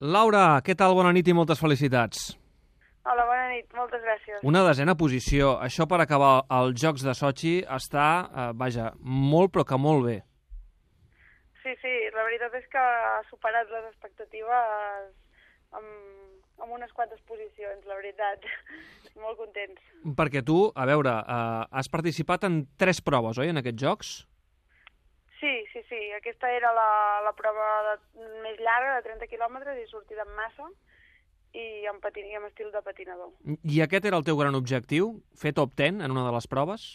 Laura, què tal? Bona nit i moltes felicitats. Hola, bona nit, moltes gràcies. Una desena posició. Això per acabar els Jocs de Sochi està, eh, vaja, molt però que molt bé. Sí, sí, la veritat és que ha superat les expectatives amb, amb unes quantes posicions, la veritat. molt contents. Perquè tu, a veure, eh, has participat en tres proves, oi, en aquests Jocs? Sí, sí, sí. Aquesta era la, la prova de, més llarga, de 30 quilòmetres, i sortida en massa, i en, patin, i en estil de patinador. I aquest era el teu gran objectiu? Fer top 10 en una de les proves?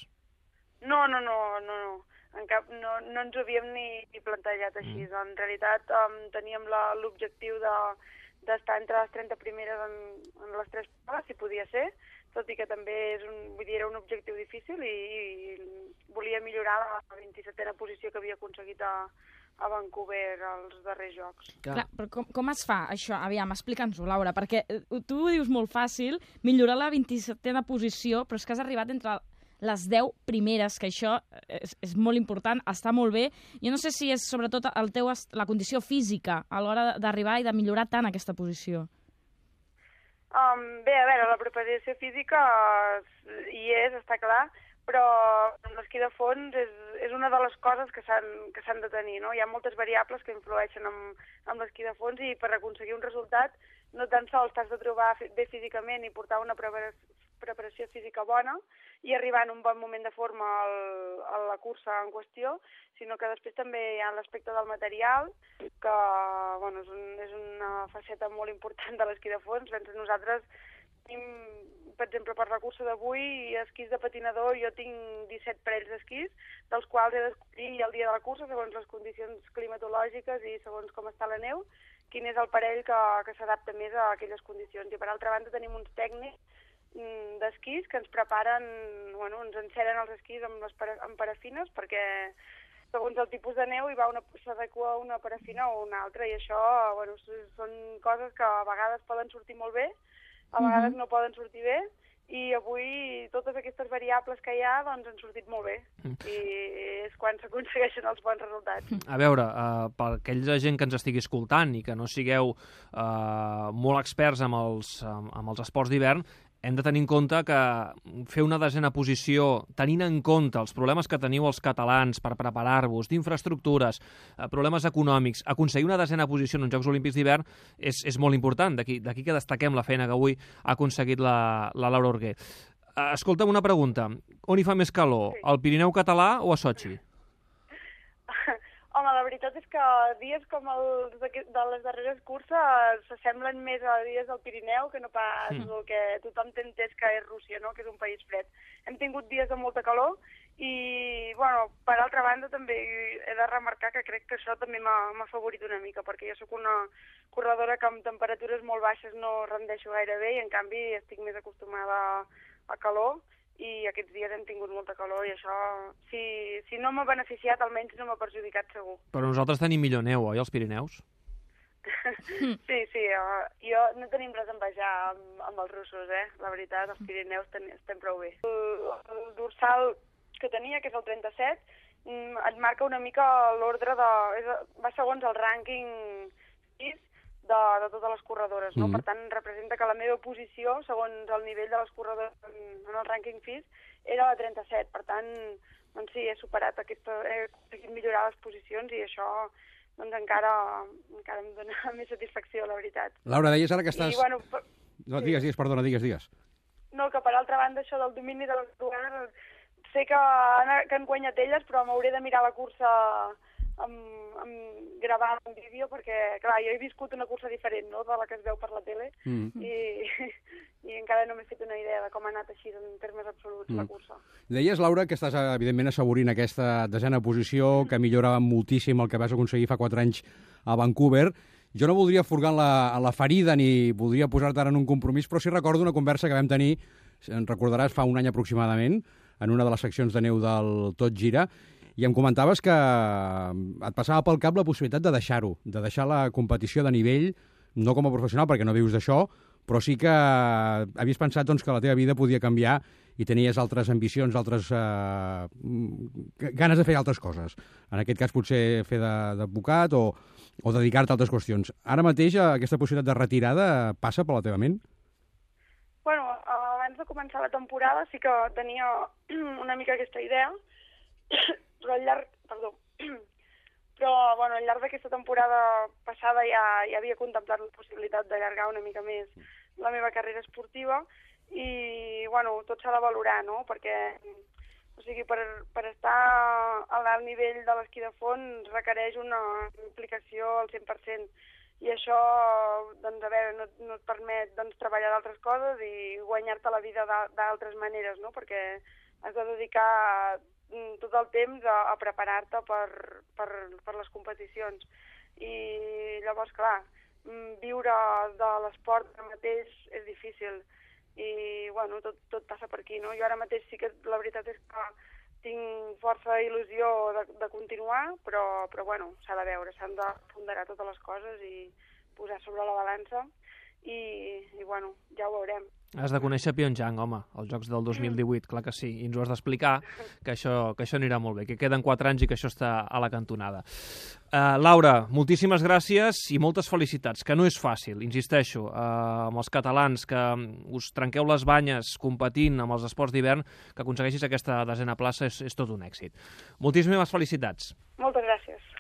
No, no, no, no, no. En cap, no, no ens ho havíem ni, ni plantejat així. Mm. En realitat um, teníem l'objectiu d'estar de, entre les 30 primeres en, en les tres proves, si podia ser, tot i que també és un, vull dir, era un objectiu difícil i, i volia millorar la 27a posició que havia aconseguit a, a Vancouver als darrers jocs. Clar, però com, com es fa això? Aviam, explica'ns-ho, Laura, perquè eh, tu ho dius molt fàcil, millorar la 27a posició, però és que has arribat entre les 10 primeres, que això és, és molt important, està molt bé. Jo no sé si és sobretot el teu, la condició física a l'hora d'arribar i de millorar tant aquesta posició. Um, bé, a veure, la preparació física hi és, està clar, però l'esquí de fons és, és una de les coses que s'han de tenir, no? Hi ha moltes variables que influeixen amb, amb l'esquí de fons i per aconseguir un resultat no tan sols t'has de trobar bé físicament i portar una preparació física bona i arribar en un bon moment de forma al, a la cursa en qüestió, sinó que després també hi ha l'aspecte del material, que bueno, és, un, és una faceta molt important de l'esquí de fons. Mentre nosaltres tenim, per exemple, per la cursa d'avui, esquís de patinador, jo tinc 17 parells d'esquís, dels quals he d'escollir el dia de la cursa, segons les condicions climatològiques i segons com està la neu, quin és el parell que, que s'adapta més a aquelles condicions. I per altra banda tenim uns tècnics d'esquís que ens preparen, bueno, ens enceren els esquís amb, les para, amb parafines perquè segons el tipus de neu hi va una s'adequa una parafina o una altra i això bueno, són coses que a vegades poden sortir molt bé, a vegades mm -hmm. no poden sortir bé i avui totes aquestes variables que hi ha doncs han sortit molt bé mm. i és quan s'aconsegueixen els bons resultats. A veure, uh, per aquella gent que ens estigui escoltant i que no sigueu uh, molt experts amb els, amb els esports d'hivern, hem de tenir en compte que fer una desena posició, tenint en compte els problemes que teniu els catalans per preparar-vos, d'infraestructures, eh, problemes econòmics, aconseguir una desena posició en uns Jocs Olímpics d'hivern és, és molt important. D'aquí que destaquem la feina que avui ha aconseguit la, la Laura Orguer. Eh, escolta'm una pregunta. On hi fa més calor, al Pirineu català o a Sochi? Home, la veritat és que dies com els de, les darreres curses s'assemblen més a dies del Pirineu que no pas mm. el que tothom té entès que és Rússia, no? que és un país fred. Hem tingut dies de molta calor i, bueno, per altra banda també he de remarcar que crec que això també m'ha favorit una mica, perquè jo sóc una corredora que amb temperatures molt baixes no rendeixo gaire bé i en canvi estic més acostumada a calor i aquests dies hem tingut molta calor i això, si, si no m'ha beneficiat, almenys no m'ha perjudicat segur. Però nosaltres tenim millor neu, oi, als Pirineus? sí, sí, uh, jo no tenim res a envejar amb, amb els russos, eh? La veritat, els Pirineus ten, estem prou bé. El, el dorsal que tenia, que és el 37, mm, et marca una mica l'ordre de... És, va segons el rànquing 6 de, de totes les corredores, no? Mm -hmm. Per tant, representa que la meva posició, segons el nivell de les corredores en, el rànquing FIS, era la 37. Per tant, doncs sí, he superat aquesta... he aconseguit millorar les posicions i això doncs encara, encara em dona més satisfacció, la veritat. Laura, deies ara que estàs... I, bueno, per... No, digues, digues, perdona, digues, digues. No, que per altra banda això del domini de les dues, sé que, que han guanyat elles, però m'hauré de mirar la cursa amb, amb gravar un vídeo perquè, clar, jo he viscut una cursa diferent no?, de la que es veu per la tele mm. i, i encara no m'he fet una idea de com ha anat així en termes absoluts mm. la cursa. Deies, Laura, que estàs evidentment assaborint aquesta desena posició, que millorava moltíssim el que vas aconseguir fa 4 anys a Vancouver. Jo no voldria furgar la, la ferida ni voldria posar-te ara en un compromís, però sí recordo una conversa que vam tenir, en recordaràs, fa un any aproximadament, en una de les seccions de neu del Tot Gira, i em comentaves que et passava pel cap la possibilitat de deixar-ho, de deixar la competició de nivell, no com a professional, perquè no vius d'això, però sí que havies pensat doncs, que la teva vida podia canviar i tenies altres ambicions, altres eh, ganes de fer altres coses. En aquest cas potser fer d'advocat o, o dedicar-te a altres qüestions. Ara mateix eh, aquesta possibilitat de retirada passa per la teva ment? Bueno, abans de començar la temporada sí que tenia una mica aquesta idea, però al llarg... Perdó. Però, bueno, al llarg d'aquesta temporada passada ja, ja havia contemplat la possibilitat d'allargar una mica més la meva carrera esportiva i, bueno, tot s'ha de valorar, no?, perquè o sigui, per, per estar a l'alt nivell de l'esquí de fons requereix una implicació al 100%. I això, doncs, a veure, no, no et permet doncs, treballar d'altres coses i guanyar-te la vida d'altres maneres, no? Perquè has de dedicar tot el temps a, a preparar-te per, per, per les competicions. I llavors, clar, mm, viure de l'esport mateix és difícil i bueno, tot, tot passa per aquí, no? Jo ara mateix sí que la veritat és que tinc força il·lusió de, de continuar, però, però bueno, s'ha de veure, s'han de ponderar totes les coses i posar sobre la balança i, i bueno, ja ho veurem. Has de conèixer Pyeongchang, home, els Jocs del 2018, clar que sí, i ens ho has d'explicar, que, això, que això anirà molt bé, que queden 4 anys i que això està a la cantonada. Uh, Laura, moltíssimes gràcies i moltes felicitats, que no és fàcil, insisteixo, uh, amb els catalans que us trenqueu les banyes competint amb els esports d'hivern, que aconsegueixis aquesta desena plaça és, és tot un èxit. Moltíssimes felicitats. Moltes gràcies.